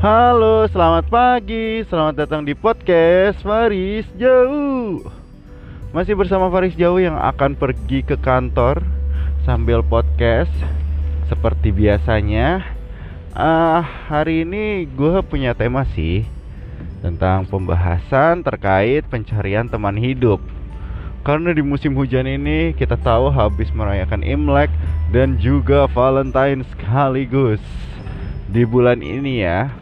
Halo, selamat pagi. Selamat datang di podcast Faris Jauh. Masih bersama Faris Jauh yang akan pergi ke kantor sambil podcast seperti biasanya. Ah, hari ini gue punya tema sih tentang pembahasan terkait pencarian teman hidup. Karena di musim hujan ini kita tahu habis merayakan Imlek dan juga Valentine sekaligus di bulan ini ya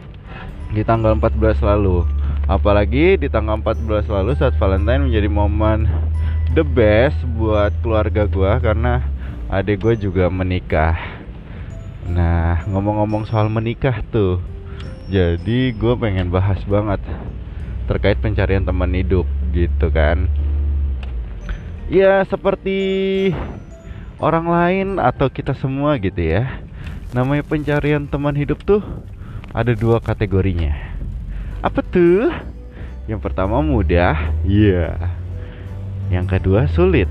di tanggal 14 lalu. Apalagi di tanggal 14 lalu saat Valentine menjadi momen the best buat keluarga gua karena adik gue juga menikah. Nah ngomong-ngomong soal menikah tuh jadi gue pengen bahas banget terkait pencarian teman hidup gitu kan. Ya seperti orang lain atau kita semua gitu ya. Namanya pencarian teman hidup tuh ada dua kategorinya. Apa tuh? Yang pertama mudah, iya. Yeah. Yang kedua sulit.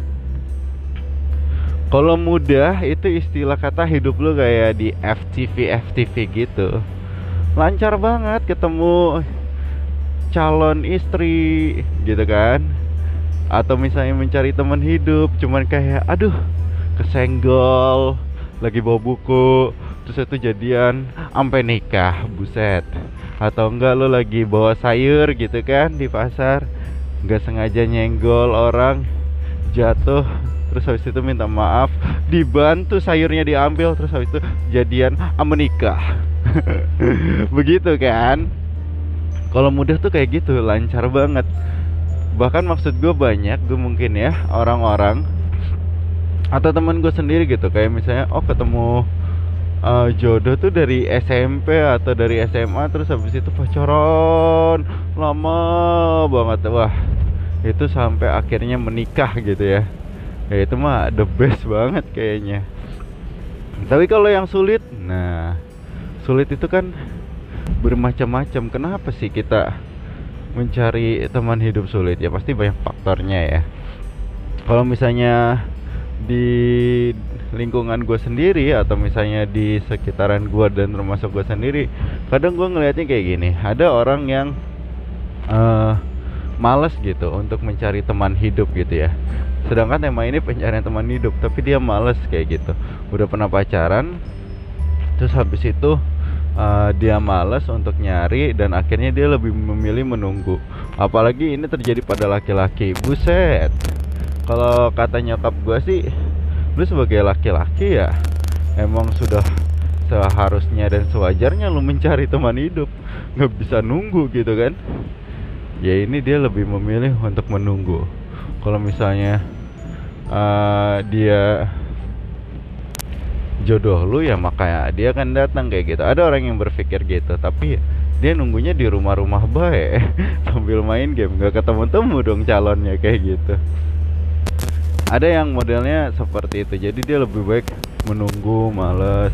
Kalau mudah itu istilah kata hidup lu kayak di FTV FTV gitu. Lancar banget ketemu calon istri gitu kan. Atau misalnya mencari teman hidup cuman kayak aduh kesenggol lagi bawa buku terus itu jadian sampai nikah buset. Atau enggak lo lagi bawa sayur gitu kan di pasar nggak sengaja nyenggol orang jatuh. Terus habis itu minta maaf dibantu sayurnya diambil terus habis itu jadian menikah begitu kan? Kalau mudah tuh kayak gitu lancar banget. Bahkan maksud gue banyak gue mungkin ya orang-orang atau teman gue sendiri gitu. Kayak misalnya oh ketemu uh, jodoh tuh dari SMP atau dari SMA terus habis itu pacaran. Lama banget. Wah itu sampai akhirnya menikah gitu ya. Ya itu mah the best banget kayaknya. Tapi kalau yang sulit nah sulit itu kan bermacam-macam. Kenapa sih kita mencari teman hidup sulit? Ya pasti banyak faktornya ya. Kalau misalnya di lingkungan gue sendiri atau misalnya di sekitaran gue dan termasuk gue sendiri kadang gue ngelihatnya kayak gini. Ada orang yang uh, males gitu untuk mencari teman hidup gitu ya. Sedangkan tema ini pencarian teman hidup tapi dia males kayak gitu. Udah pernah pacaran terus habis itu uh, dia males untuk nyari dan akhirnya dia lebih memilih menunggu. Apalagi ini terjadi pada laki-laki buset. Kalau kata nyokap gue sih lu sebagai laki-laki ya emang sudah seharusnya dan sewajarnya lu mencari teman hidup. Nggak bisa nunggu gitu kan? Ya ini dia lebih memilih untuk menunggu. Kalau misalnya uh, dia jodoh lu ya makanya dia akan datang kayak gitu. Ada orang yang berpikir gitu tapi dia nunggunya di rumah-rumah baik sambil main game. Nggak ketemu-temu dong calonnya kayak gitu ada yang modelnya seperti itu jadi dia lebih baik menunggu males.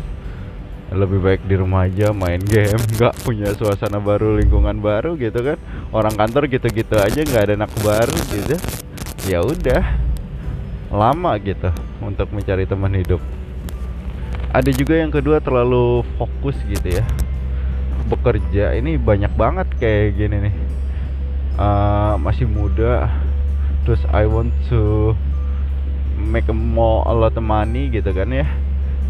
Lebih baik di rumah aja main game nggak punya suasana baru lingkungan baru gitu kan. Orang kantor gitu-gitu aja nggak ada anak baru gitu. Ya udah lama gitu untuk mencari teman hidup. Ada juga yang kedua terlalu fokus gitu ya. Bekerja ini banyak banget kayak gini nih. Uh, masih muda terus I want to make more a lot money gitu kan ya.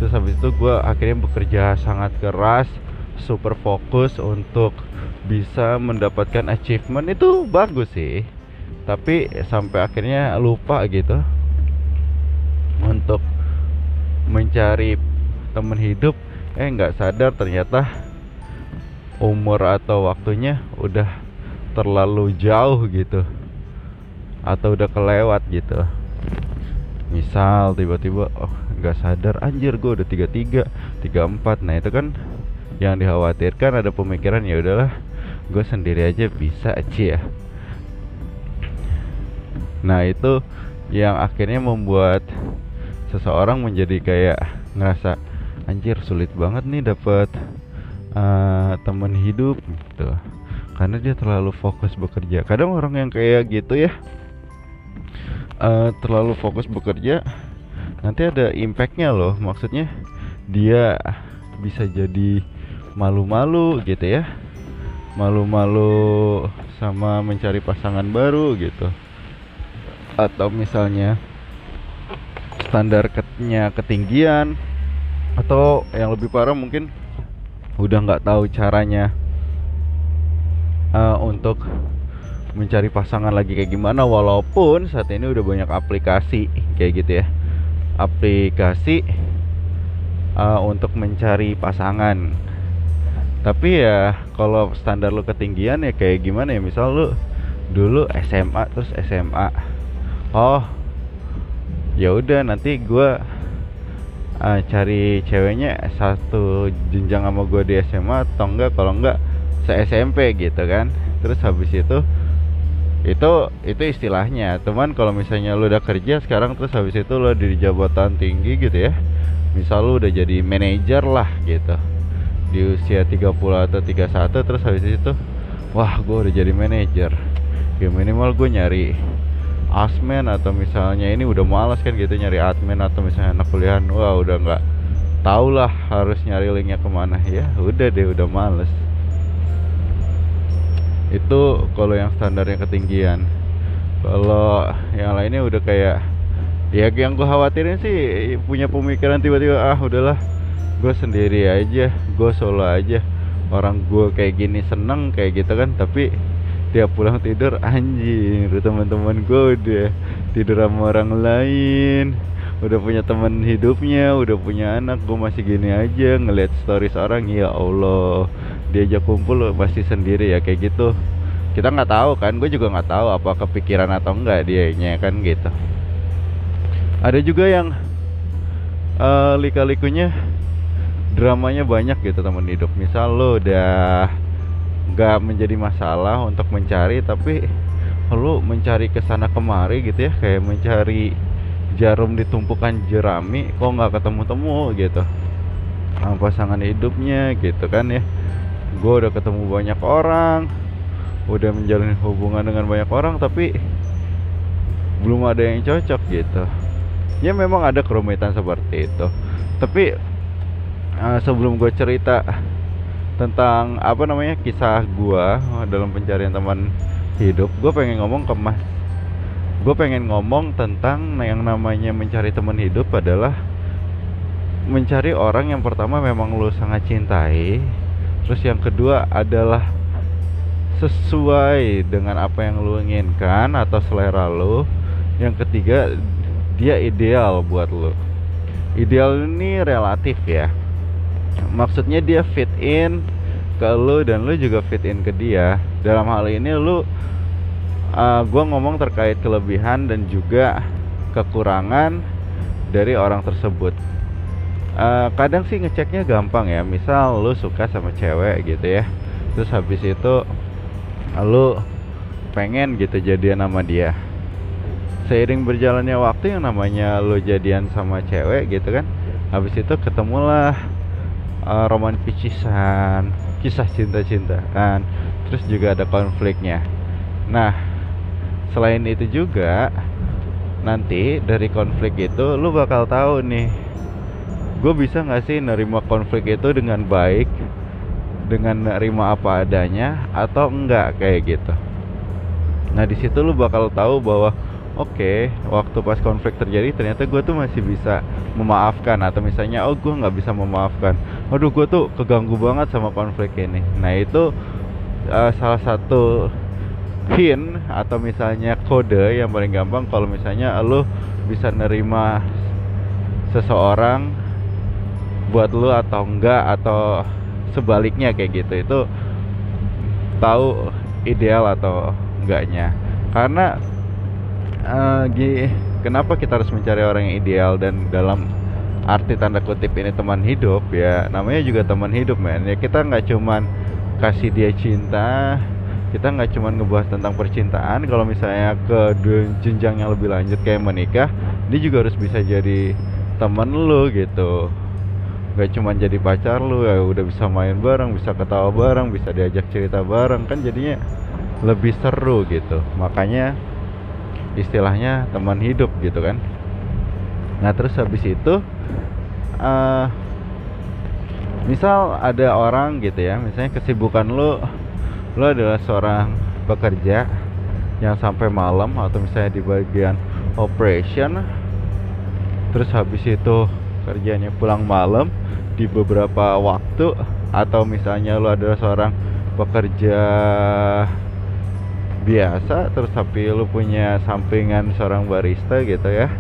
Terus habis itu gue akhirnya bekerja sangat keras super fokus untuk bisa mendapatkan achievement. Itu bagus sih tapi sampai akhirnya lupa gitu untuk mencari teman hidup. Eh nggak sadar ternyata umur atau waktunya udah terlalu jauh gitu atau udah kelewat gitu misal tiba-tiba oh nggak sadar anjir gue udah tiga tiga tiga empat nah itu kan yang dikhawatirkan ada pemikiran ya udahlah gue sendiri aja bisa aja ya. Nah itu yang akhirnya membuat seseorang menjadi kayak ngerasa anjir sulit banget nih dapat uh, eh, teman hidup gitu. Karena dia terlalu fokus bekerja. Kadang orang yang kayak gitu ya uh, terlalu fokus bekerja nanti ada impactnya loh. Maksudnya dia bisa jadi malu-malu gitu ya. Malu-malu sama mencari pasangan baru gitu. Atau misalnya standarnya ketinggian atau yang lebih parah mungkin udah nggak tahu caranya uh, untuk mencari pasangan lagi kayak gimana walaupun saat ini udah banyak aplikasi kayak gitu ya. Aplikasi uh, untuk mencari pasangan. Tapi ya kalau standar lu ketinggian ya kayak gimana ya? Misal lu dulu SMA terus SMA oh ya udah nanti gue uh, cari ceweknya satu jenjang sama gue di SMA atau enggak? Kalau enggak se SMP gitu kan. Terus habis itu itu itu istilahnya. Teman kalau misalnya lu udah kerja sekarang terus habis itu lu di jabatan tinggi gitu ya misal lu udah jadi manajer lah gitu. Di usia 30 atau 31 terus habis itu wah gue udah jadi manajer. Ya minimal gue nyari asmen atau misalnya ini udah malas kan gitu nyari admin atau misalnya anak kuliah wah udah nggak tau lah harus nyari linknya ke mana. Ya udah deh udah males itu kalau yang standarnya ketinggian. Kalau yang lainnya udah kayak ya yang gue khawatirin sih punya pemikiran tiba-tiba ah udahlah gue sendiri aja gue solo aja. Orang gue kayak gini seneng kayak gitu kan. Tapi tiap pulang tidur anjing teman-teman gue udah tidur sama orang lain udah punya teman hidupnya udah punya anak gue masih gini aja ngeliat stories orang ya Allah. Diajak kumpul pasti sendiri ya kayak gitu. Kita nggak tahu kan gue juga nggak tahu apa kepikiran atau enggak dia nya kan gitu. Ada juga yang uh, lika-likunya dramanya banyak gitu teman hidup. Misal lo udah nggak menjadi masalah untuk mencari tapi lo mencari ke sana kemari gitu ya kayak mencari jarum ditumpukan jerami kok nggak ketemu-temu gitu. Sama pasangan hidupnya gitu kan ya. Gue udah ketemu banyak orang udah menjalin hubungan dengan banyak orang tapi belum ada yang cocok gitu. Ya memang ada kerumitan seperti itu. Tapi uh, sebelum gue cerita tentang apa namanya kisah gue dalam pencarian teman hidup gue pengen ngomong ke mas gue pengen ngomong tentang yang namanya mencari teman hidup adalah mencari orang yang pertama memang lo sangat cintai terus yang kedua adalah sesuai dengan apa yang lo inginkan atau selera lo yang ketiga dia ideal buat lo ideal ini relatif ya. Maksudnya dia fit in ke lo dan lo juga fit in ke dia. Dalam hal ini lo uh, eh, gue ngomong terkait kelebihan dan juga kekurangan dari orang tersebut. Uh, kadang sih ngeceknya gampang ya. Misal lu suka sama cewek gitu ya. Terus habis itu lu pengen gitu jadian sama dia. Seiring berjalannya waktu yang namanya lu jadian sama cewek gitu kan habis itu ketemulah uh, romantisan kisah cinta-cintaan. Terus juga ada konfliknya. Nah selain itu juga nanti dari konflik itu lu bakal tahu nih gue bisa nggak sih nerima konflik itu dengan baik dengan nerima apa adanya atau enggak kayak gitu. Nah di situ lu bakal tahu bahwa oke okay, waktu pas konflik terjadi ternyata gue tuh masih bisa memaafkan atau misalnya oh gue nggak bisa memaafkan. Aduh gue tuh keganggu banget sama konflik ini. Nah itu uh, salah satu hint atau misalnya kode yang paling gampang kalau misalnya lo bisa nerima seseorang buat lo atau enggak atau sebaliknya kayak gitu itu tahu ideal atau enggaknya. Karena uh, kenapa kita harus mencari orang yang ideal dan dalam arti tanda kutip ini teman hidup? Ya namanya juga teman hidup men. Ya kita nggak cuman kasih dia cinta kita nggak cuma ngebahas tentang percintaan kalau misalnya ke jenjang yang lebih lanjut kayak menikah dia juga harus bisa jadi temen lu gitu. Gak cuma jadi pacar lu ya udah bisa main bareng bisa ketawa bareng bisa diajak cerita bareng kan jadinya lebih seru gitu. Makanya istilahnya teman hidup gitu kan. Nah terus habis itu uh, misal ada orang gitu ya misalnya kesibukan lu lo adalah seorang pekerja yang sampai malam atau misalnya di bagian operation terus habis itu kerjanya pulang malam di beberapa waktu atau misalnya lo adalah seorang pekerja biasa terus tapi lo punya sampingan seorang barista gitu ya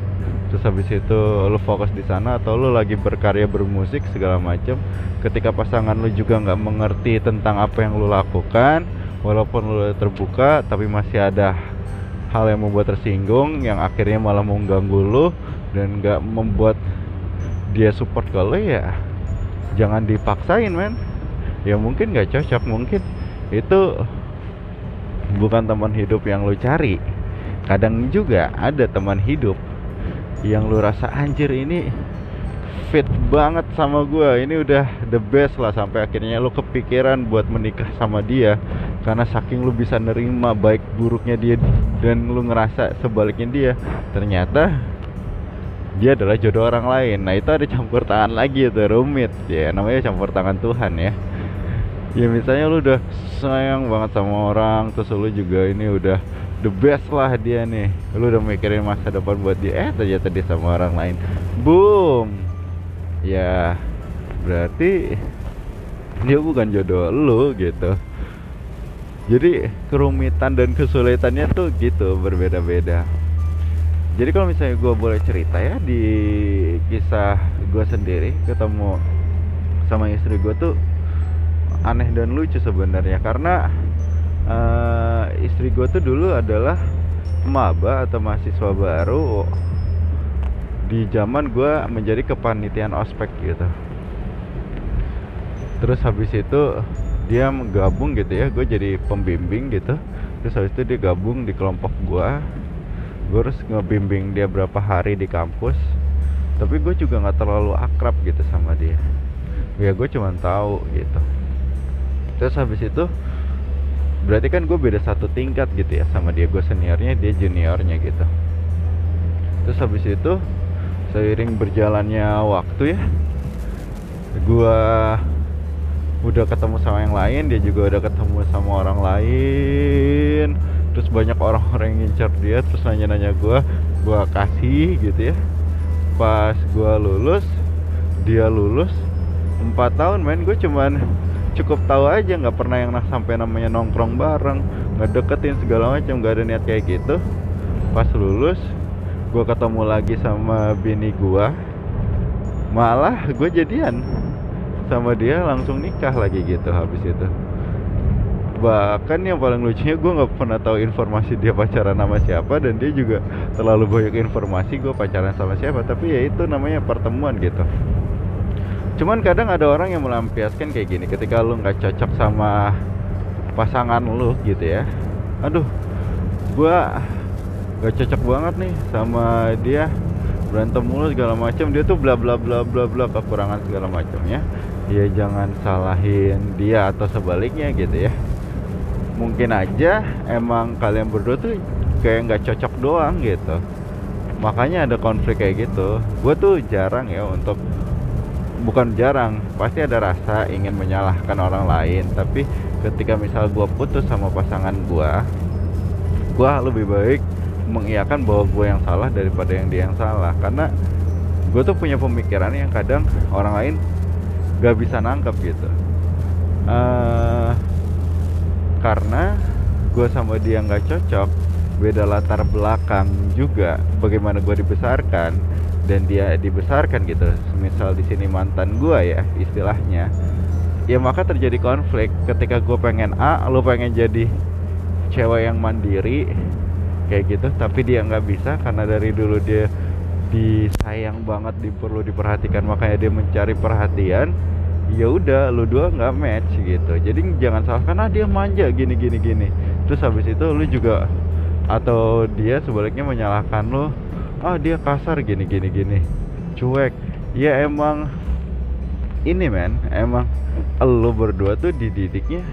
terus habis itu lo fokus di sana atau lo lagi berkarya bermusik segala macam ketika pasangan lo juga nggak mengerti tentang apa yang lo lakukan walaupun lo terbuka tapi masih ada hal yang membuat tersinggung yang akhirnya malah mengganggu lo dan nggak membuat dia support ke lo ya jangan dipaksain men. Ya mungkin nggak cocok mungkin itu bukan teman hidup yang lo cari. Kadang juga ada teman hidup yang lu rasa anjir ini fit banget sama gue ini udah the best lah sampai akhirnya. Lu kepikiran buat menikah sama dia karena saking lu bisa nerima baik buruknya dia dan lu ngerasa sebaliknya dia ternyata dia adalah jodoh orang lain. Nah itu ada campur tangan lagi itu rumit. Ya namanya campur tangan Tuhan ya. Ya misalnya lu udah sayang banget sama orang terus lu juga ini udah the best lah dia nih. Lu udah mikirin masa depan buat dia? Eh ternyata dia sama orang lain. Boom. Ya berarti dia bukan jodoh lu gitu. Jadi kerumitan dan kesulitannya tuh gitu berbeda-beda. Jadi kalau misalnya gue boleh cerita ya di kisah gue sendiri ketemu sama istri gue tuh aneh dan lucu sebenarnya. Karena uh, istri gue tuh dulu adalah maba atau mahasiswa baru di zaman gue menjadi kepanitiaan ospek gitu. Terus habis itu dia gabung gitu ya gue jadi pembimbing gitu. Terus habis itu dia gabung di kelompok gue gue harus ngebimbing dia berapa hari di kampus. Tapi gue juga nggak terlalu akrab gitu sama dia. Ya gue cuma tahu gitu. Terus habis itu berarti kan gue beda satu tingkat gitu ya sama dia. Gue seniornya dia juniornya gitu. Terus habis itu seiring berjalannya waktu ya gue udah ketemu sama yang lain dia juga udah ketemu sama orang lain. Terus banyak orang-orang yang ngincar dia terus nanya-nanya gue gue kasih gitu ya. Pas gue lulus dia lulus empat tahun main gue cuman cukup tahu aja nggak pernah yang sampai namanya nongkrong bareng nggak deketin segala macam nggak ada niat kayak gitu. Pas lulus gue ketemu lagi sama bini gue malah gue jadian sama dia langsung nikah lagi gitu habis itu. Bahkan yang paling lucunya gue nggak pernah tahu informasi dia pacaran sama siapa dan dia juga terlalu banyak informasi gue pacaran sama siapa. Tapi ya itu namanya pertemuan gitu cuman kadang ada orang yang melampiaskan kayak gini ketika lu nggak cocok sama pasangan lu gitu ya. Aduh gua nggak cocok banget nih sama dia. Berantem mulu segala macam dia tuh bla bla bla bla bla kekurangan segala macamnya ya. Jangan salahin dia atau sebaliknya gitu ya. Mungkin aja emang kalian berdua tuh kayak nggak cocok doang gitu. Makanya ada konflik kayak gitu. Gue tuh jarang ya untuk bukan jarang pasti ada rasa ingin menyalahkan orang lain tapi ketika misal gue putus sama pasangan gue gue lebih baik mengiyakan bahwa gue yang salah daripada yang dia yang salah. Karena gue tuh punya pemikiran yang kadang orang lain gak bisa nangkep gitu. Uh, karena gue sama dia nggak cocok beda latar belakang juga bagaimana gue dibesarkan dan dia dibesarkan gitu. Misal di sini mantan gue ya istilahnya. Ya maka terjadi konflik. Ketika gue pengen A lo pengen jadi cewek yang mandiri kayak gitu. Tapi dia nggak bisa karena dari dulu dia disayang banget di perlu diperhatikan. Makanya dia mencari perhatian ya udah lu dua nggak match gitu. Jadi jangan salahkan ah dia manja gini gini gini. Terus habis itu lu juga atau dia sebaliknya menyalahkan lu oh dia kasar gini gini gini. Cuek. Ya emang ini men emang lo berdua tuh dididiknya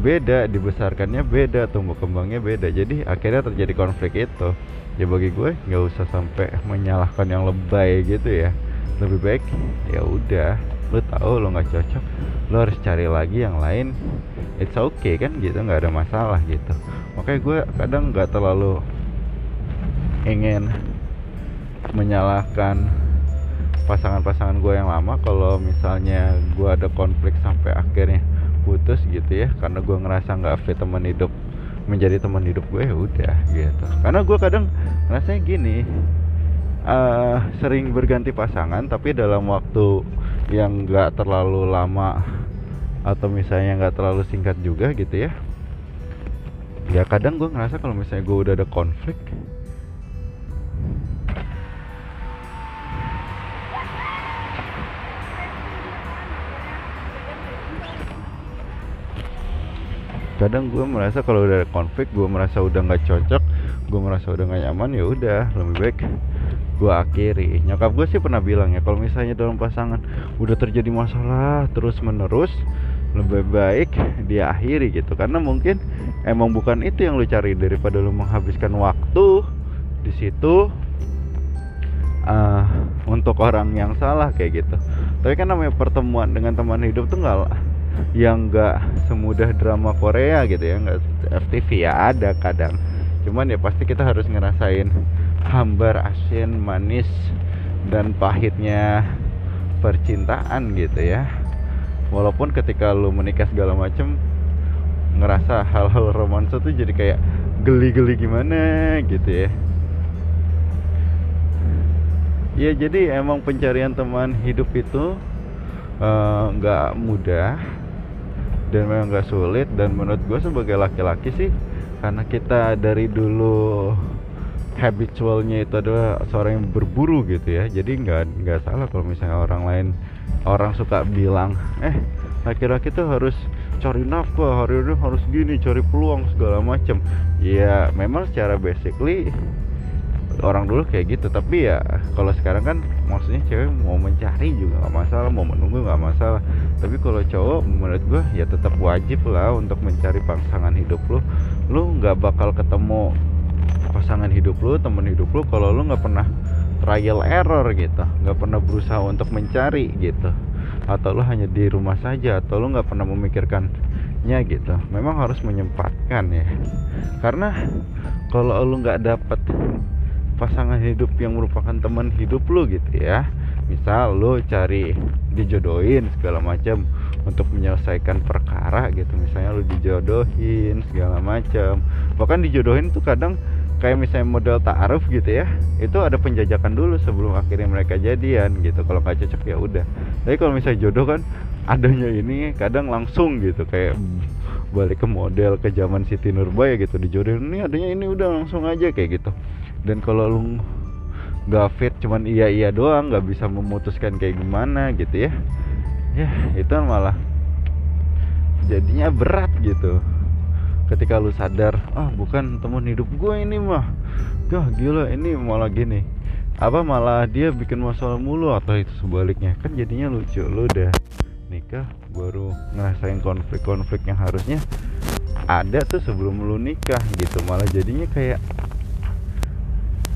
beda dibesarkannya beda tumbuh kembangnya beda. Jadi akhirnya terjadi konflik itu. Ya bagi gue nggak usah sampai menyalahkan yang lebay gitu ya. Lebih baik ya udah lu tahu lu nggak cocok lu harus cari lagi yang lain. It's okay kan gitu nggak ada masalah gitu. Makanya gue kadang nggak terlalu ingin menyalahkan pasangan-pasangan gue yang lama kalau misalnya gue ada konflik sampai akhirnya putus gitu ya. Karena gue ngerasa nggak fit teman hidup menjadi teman hidup gue ya udah gitu. Karena gue kadang ngerasanya gini uh, sering berganti pasangan tapi dalam waktu yang nggak terlalu lama atau misalnya nggak terlalu singkat juga gitu ya. Ya kadang gue ngerasa kalau misalnya gue udah ada konflik. Kadang gue merasa kalau udah ada konflik gue merasa udah nggak cocok gue merasa udah gak nyaman ya udah lebih baik gue akhiri. Nyokap gue sih pernah bilang ya kalau misalnya dalam pasangan udah terjadi masalah terus menerus lebih baik dia akhiri gitu. Karena mungkin emang bukan itu yang lu cari. Daripada lu menghabiskan waktu di situ uh, untuk orang yang salah kayak gitu. Tapi kan namanya pertemuan dengan teman hidup tuh nggak yang nggak semudah drama Korea gitu ya nggak FTV ya ada kadang. Cuman ya pasti kita harus ngerasain hambar asin manis dan pahitnya percintaan gitu ya. Walaupun ketika lu menikah segala macem ngerasa hal-hal romansa tuh jadi kayak geli-geli gimana gitu ya. Ya jadi emang pencarian teman hidup itu eh, nggak uh, mudah dan memang nggak sulit. Dan menurut gue sebagai laki-laki sih karena kita dari dulu habitualnya itu adalah seorang yang berburu gitu ya. Jadi nggak nggak salah kalau misalnya orang lain orang suka bilang eh laki-laki tuh harus cari nafkah hari ini harus gini cari peluang segala macam ya memang secara basically orang dulu kayak gitu. Tapi ya kalau sekarang kan maksudnya cewek mau mencari juga nggak masalah mau menunggu nggak masalah. Tapi kalau cowok menurut gue ya tetap wajib lah untuk mencari pasangan hidup lo lu nggak bakal ketemu pasangan hidup lu temen hidup lu kalau lu nggak pernah trial error gitu nggak pernah berusaha untuk mencari gitu atau lu hanya di rumah saja atau lu nggak pernah memikirkannya gitu memang harus menyempatkan ya. Karena kalau lu nggak dapet pasangan hidup yang merupakan teman hidup lu gitu ya misal lu cari dijodohin segala macam untuk menyelesaikan perkara gitu misalnya lu dijodohin segala macam bahkan dijodohin tuh kadang kayak misalnya model ta'aruf gitu ya itu ada penjajakan dulu sebelum akhirnya mereka jadian gitu. Kalau nggak cocok ya udah. Tapi kalau misalnya jodoh kan adanya ini kadang langsung gitu. Kayak balik ke model ke zaman Siti Nurbaya gitu dijodohin ini adanya ini udah langsung aja kayak gitu. Dan kalau lu nggak fit cuman iya iya doang nggak bisa memutuskan kayak gimana gitu ya. Ya itu malah jadinya berat gitu ketika lu sadar ah bukan teman hidup gue ini mah. Gah gila ini malah gini. Apa malah dia bikin masalah mulu atau itu sebaliknya? Kan jadinya lucu lu udah nikah baru ngerasain konflik-konflik yang harusnya ada tuh sebelum lu nikah gitu. Malah jadinya kayak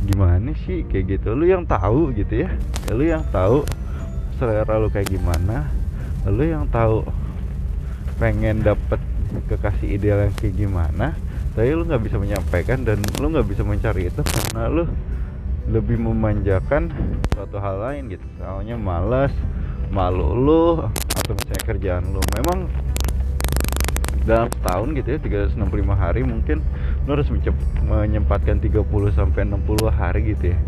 gimana sih? Kayak gitu. Lu yang tahu gitu ya, ya. Lu yang tahu selera lu kayak gimana. Lu yang tahu pengen dapet kekasih ideal yang kayak gimana tapi lu nggak bisa menyampaikan dan lu nggak bisa mencari itu karena lu lebih memanjakan suatu hal lain gitu. Soalnya malas malu lu atau misalnya kerjaan lu. Memang dalam setahun gitu ya 365 hari mungkin lu harus menyempatkan 30 sampai 60 hari gitu ya.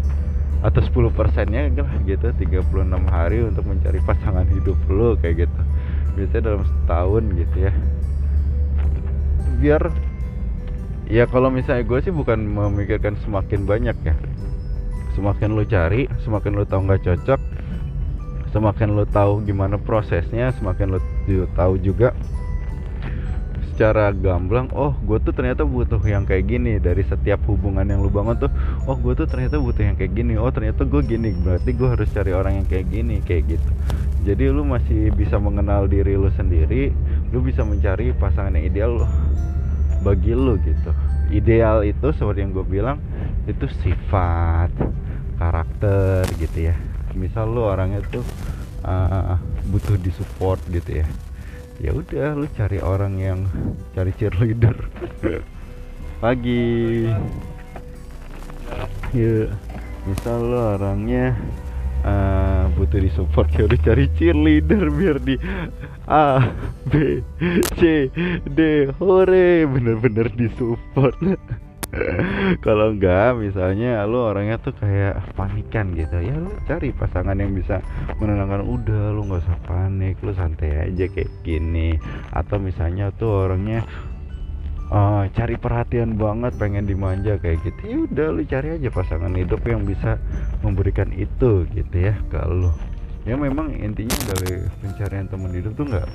Atau 10 persennya gitu 36 hari untuk mencari pasangan hidup lu kayak gitu. Biasanya dalam setahun gitu ya biar ya kalau misalnya gue sih bukan memikirkan semakin banyak ya. Semakin lo cari semakin lo tahu nggak cocok semakin lo tahu gimana prosesnya semakin lo tahu juga secara gamblang oh gue tuh ternyata butuh yang kayak gini dari setiap hubungan yang lu bangun tuh. Oh gue tuh ternyata butuh yang kayak gini. Oh ternyata gue gini. Berarti gue harus cari orang yang kayak gini kayak gitu. Jadi lu masih bisa mengenal diri lu sendiri lu bisa mencari pasangan yang ideal bagi lu gitu. Ideal itu seperti yang gue bilang itu sifat karakter gitu ya. Misal lu orangnya tuh uh, butuh disupport gitu ya ya udah lu cari orang yang cari cheerleader. Pagi. Ya misal lu orangnya uh, butuh disupport ya udah cari cheerleader biar di A B C D hore bener-bener disupport kalau enggak misalnya lu orangnya tuh kayak panikan gitu. Ya lu cari pasangan yang bisa menenangkan. Udah lu nggak usah panik. Lu santai aja kayak gini. Atau misalnya tuh orangnya uh, cari perhatian banget pengen dimanja kayak gitu. Ya udah lu cari aja pasangan hidup yang bisa memberikan itu gitu ya kalau ya memang intinya dari pencarian teman hidup tuh nggak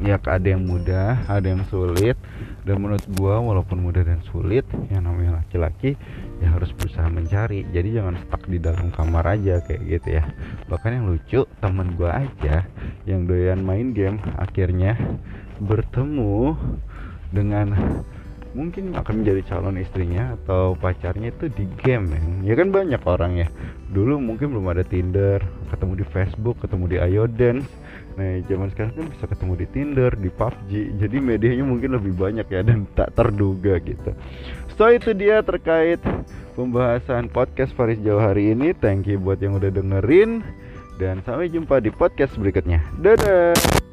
ya ada yang mudah ada yang sulit dan menurut gua walaupun mudah dan sulit yang namanya laki-laki ya harus berusaha mencari. Jadi jangan stuck di dalam kamar aja kayak gitu ya. Bahkan yang lucu temen gua aja yang doyan main game akhirnya bertemu dengan mungkin akan menjadi calon istrinya atau pacarnya itu di game ya. kan banyak orang ya. Dulu mungkin belum ada Tinder ketemu di Facebook ketemu di Ayodance Nah, zaman sekarang kan bisa ketemu di Tinder, di PUBG. Jadi medianya mungkin lebih banyak ya dan tak terduga gitu. So itu dia terkait pembahasan podcast Faris Jauh hari ini. Thank you buat yang udah dengerin dan sampai jumpa di podcast berikutnya. Dadah.